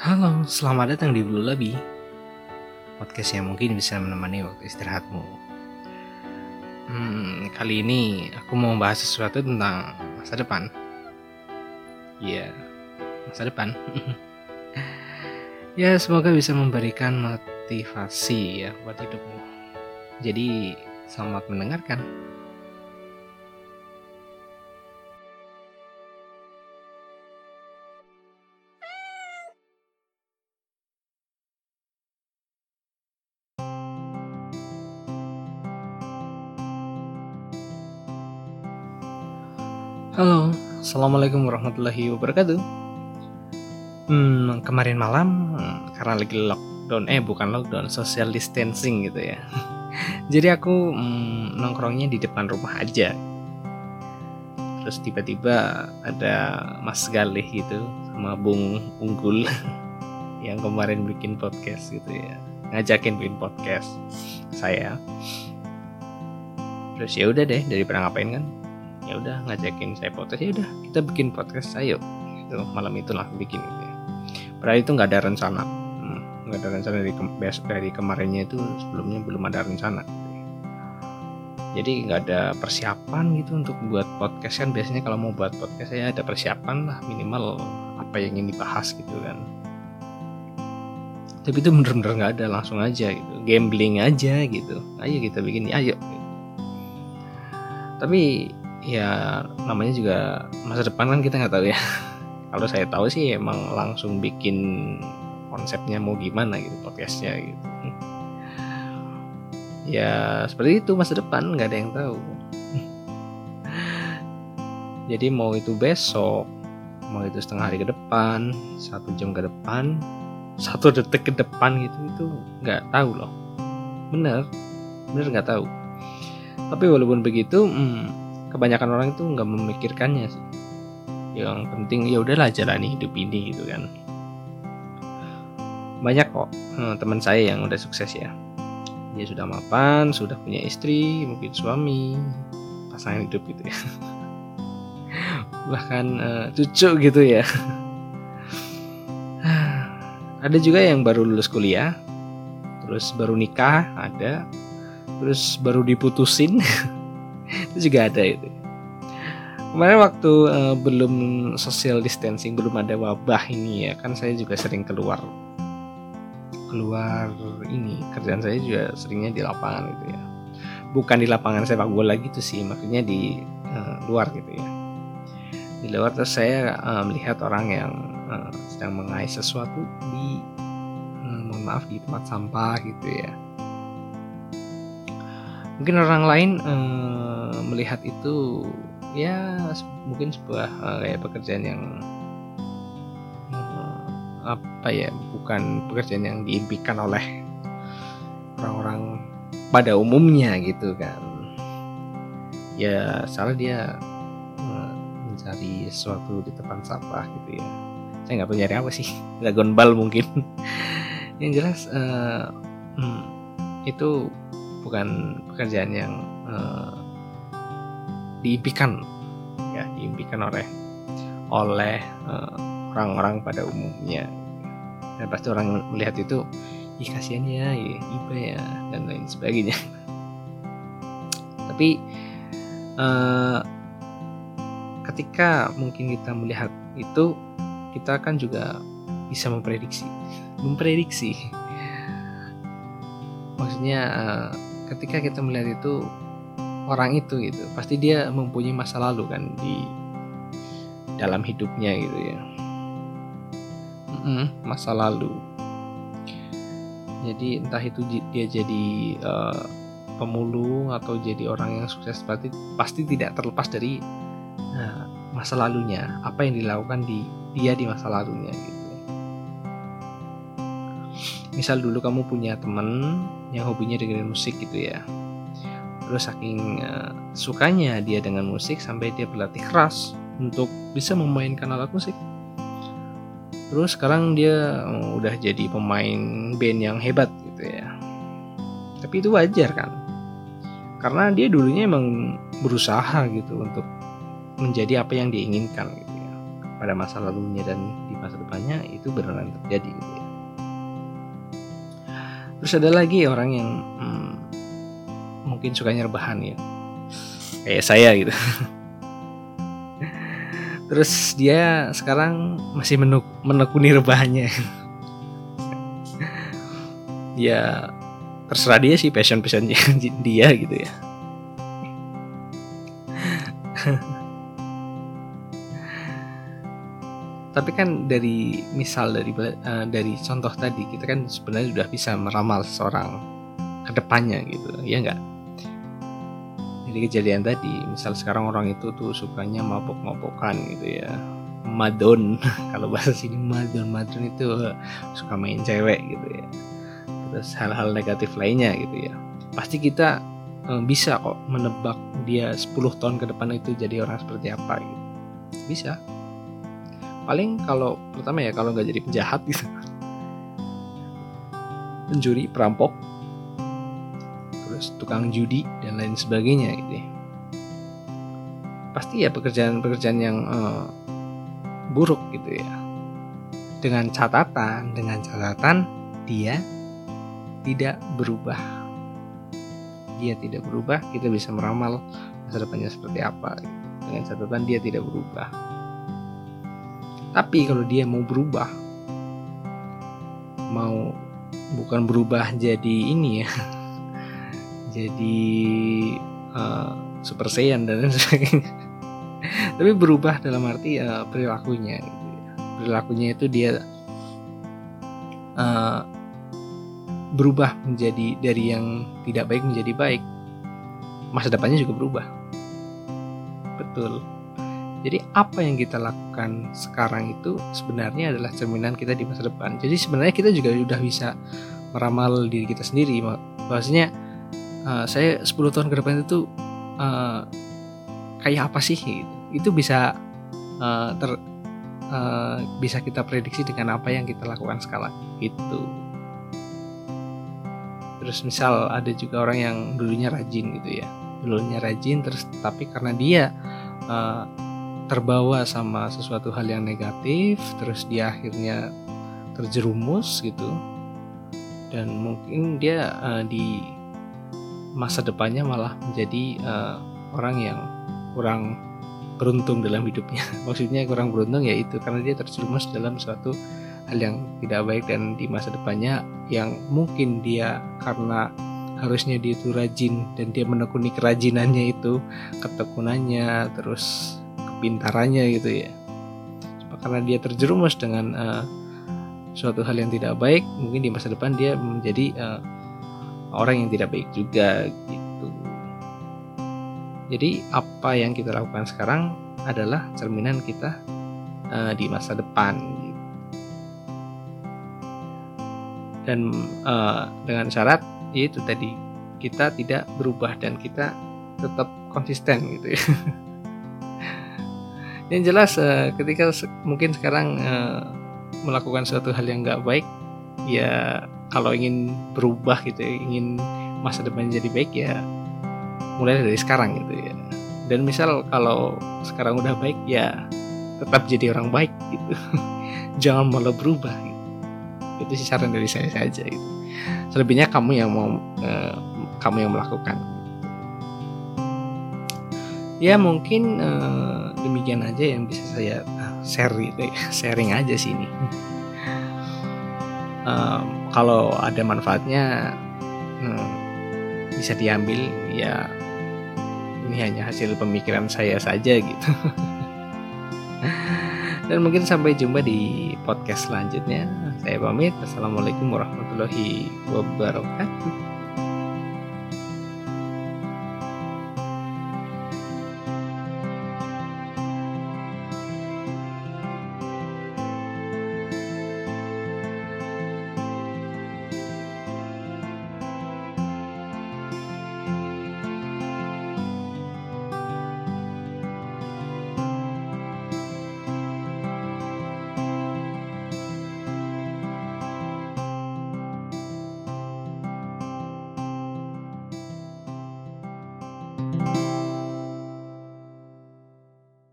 Halo, selamat datang di Blue Labi Podcast yang mungkin bisa menemani waktu istirahatmu. Hmm, Kali ini aku mau bahas sesuatu tentang masa depan. Iya, yeah, masa depan. Ya semoga bisa memberikan motivasi ya buat hidupmu. Jadi selamat mendengarkan Halo, assalamualaikum warahmatullahi wabarakatuh. Hmm, kemarin malam karena lagi lockdown, eh bukan lockdown, social distancing gitu ya. Jadi aku hmm, nongkrongnya di depan rumah aja. Terus tiba-tiba ada Mas Galih gitu sama Bung Unggul yang kemarin bikin podcast gitu ya, ngajakin bikin podcast saya. Terus ya udah deh daripada ngapain kan, ya udah ngajakin saya podcast ya udah kita bikin podcast ayo. Gitu. Malam itu lah bikin gitu ya. Padahal itu nggak ada rencana. Hmm, nggak hmm, ada rencana dari ke dari kemarinnya itu sebelumnya belum ada rencana. Jadi nggak ada persiapan gitu untuk buat podcast. Kan biasanya kalau mau buat podcast saya ada persiapan lah minimal apa yang ingin dibahas gitu kan. Tapi itu bener-bener nggak ada langsung aja gitu. Gambling aja gitu. Ayo kita bikin ayo. Tapi ya namanya juga masa depan kan kita nggak tahu ya. Kalau saya tahu sih emang langsung bikin konsepnya mau gimana gitu podcastnya gitu. Ya seperti itu masa depan nggak ada yang tahu. Jadi mau itu besok mau itu setengah hari ke depan satu jam ke depan satu detik ke depan gitu itu nggak tahu loh. Bener bener nggak tahu. Tapi walaupun begitu hmm, kebanyakan orang itu nggak memikirkannya sih. Yang penting ya udahlah jalani hidup ini gitu kan. Banyak kok hmm, teman saya yang udah sukses ya. Dia sudah mapan sudah punya istri mungkin suami pasangan hidup gitu ya. Bahkan uh, cucu gitu ya. Ada juga yang baru lulus kuliah terus baru nikah ada. Terus baru diputusin itu juga ada itu. Kemarin waktu uh, belum social distancing belum ada wabah ini ya kan saya juga sering keluar. Keluar ini kerjaan saya juga seringnya di lapangan gitu ya. Bukan di lapangan sepak bola gitu sih maksudnya di uh, luar gitu ya. Di luar terus saya uh, melihat orang yang uh, sedang mengais sesuatu di uh, mohon maaf di tempat sampah gitu ya mungkin orang lain uh, melihat itu ya mungkin sebuah uh, kayak pekerjaan yang uh, apa ya bukan pekerjaan yang diimpikan oleh orang-orang pada umumnya gitu kan. Ya salah dia mencari sesuatu di tempat sampah gitu ya. Saya nggak nyari apa sih dragon ball mungkin. Yang jelas uh, itu bukan pekerjaan yang uh, diimpikan ya diimpikan oleh oleh uh, orang-orang pada umumnya. Dan pasti orang melihat itu ih kasihan ya iba ya dan lain sebagainya. Tapi uh, ketika mungkin kita melihat itu kita kan juga bisa memprediksi. Memprediksi. Maksudnya ketika kita melihat itu orang itu gitu pasti dia mempunyai masa lalu kan di dalam hidupnya gitu ya. Masa lalu. Jadi entah itu dia jadi uh, pemulung atau jadi orang yang sukses pasti pasti tidak terlepas dari uh, masa lalunya. Apa yang dilakukan di dia di masa lalunya gitu. Misal dulu kamu punya temen yang hobinya dengan musik gitu ya. Terus saking uh, sukanya dia dengan musik sampai dia berlatih keras untuk bisa memainkan alat musik. Terus sekarang dia uh, udah jadi pemain band yang hebat gitu ya. Tapi itu wajar kan? Karena dia dulunya emang berusaha gitu untuk menjadi apa yang diinginkan gitu ya. Pada masa lalunya dan di masa depannya itu beneran terjadi gitu ya. Terus ada lagi orang yang hmm, mungkin sukanya rebahan ya, kayak saya gitu. Terus dia sekarang masih menuk menekuni rebahannya. ya terserah dia sih passion passionnya dia gitu ya. Tapi kan dari misal dari uh, dari contoh tadi kita kan sebenarnya sudah bisa meramal seseorang ke depannya gitu, ya enggak? Jadi kejadian tadi misal sekarang orang itu tuh sukanya mabok-mabokan gitu ya. Madon kalau bahasa sini madon madon itu suka main cewek gitu ya. Terus hal-hal negatif lainnya gitu ya. Pasti kita eh, bisa kok menebak dia 10 tahun ke depan itu jadi orang seperti apa gitu. Bisa paling kalau pertama ya kalau nggak jadi penjahat gitu pencuri perampok terus tukang judi dan lain sebagainya gitu ya. Pasti ya pekerjaan-pekerjaan yang uh, buruk gitu ya. Dengan catatan, dengan catatan dia tidak berubah. Dia tidak berubah, kita bisa meramal masa depannya seperti apa. Dengan catatan dia tidak berubah. Tapi kalau dia mau berubah, mau bukan berubah jadi ini ya jadi uh, super saiyan dan lain sebagainya. Tapi berubah dalam arti uh, perilakunya gitu ya. perilakunya itu dia uh, berubah menjadi dari yang tidak baik menjadi baik. Masa depannya juga berubah. Betul jadi apa yang kita lakukan sekarang itu sebenarnya adalah cerminan kita di masa depan. Jadi sebenarnya kita juga sudah bisa meramal diri kita sendiri. Maksudnya uh, saya 10 tahun ke depan itu uh, kayak apa sih gitu. itu bisa uh, ter uh, bisa kita prediksi dengan apa yang kita lakukan sekarang itu terus misal ada juga orang yang dulunya rajin gitu ya dulunya rajin terus tapi karena dia uh, terbawa sama sesuatu hal yang negatif terus dia akhirnya terjerumus gitu dan mungkin dia uh, di masa depannya malah menjadi uh, orang yang kurang beruntung dalam hidupnya. Maksudnya kurang beruntung ya itu karena dia terjerumus dalam suatu hal yang tidak baik dan di masa depannya yang mungkin dia karena harusnya dia itu rajin dan dia menekuni kerajinannya itu ketekunannya terus kepintarannya gitu ya karena dia terjerumus dengan uh, suatu hal yang tidak baik mungkin di masa depan dia menjadi uh, orang yang tidak baik juga gitu. Jadi apa yang kita lakukan sekarang adalah cerminan kita uh, di masa depan. Gitu. Dan uh, dengan syarat yaitu tadi kita tidak berubah dan kita tetap konsisten gitu ya. yang jelas uh, ketika mungkin sekarang uh, melakukan suatu hal yang nggak baik ya kalau ingin berubah gitu ya, ingin masa depan jadi baik ya mulai dari sekarang gitu ya. Dan misal kalau sekarang udah baik ya tetap jadi orang baik gitu. Jangan malah berubah gitu. itu sih saran dari saya saja gitu. Selebihnya kamu yang mau eh, kamu yang melakukan. Ya mungkin eh, demikian aja yang bisa saya uh, share gitu ya. Sharing aja sih ini. Um, kalau ada manfaatnya hmm, bisa diambil ya ini hanya hasil pemikiran saya saja gitu. Dan mungkin sampai jumpa di podcast selanjutnya. Saya pamit. Assalamualaikum warahmatullahi wabarakatuh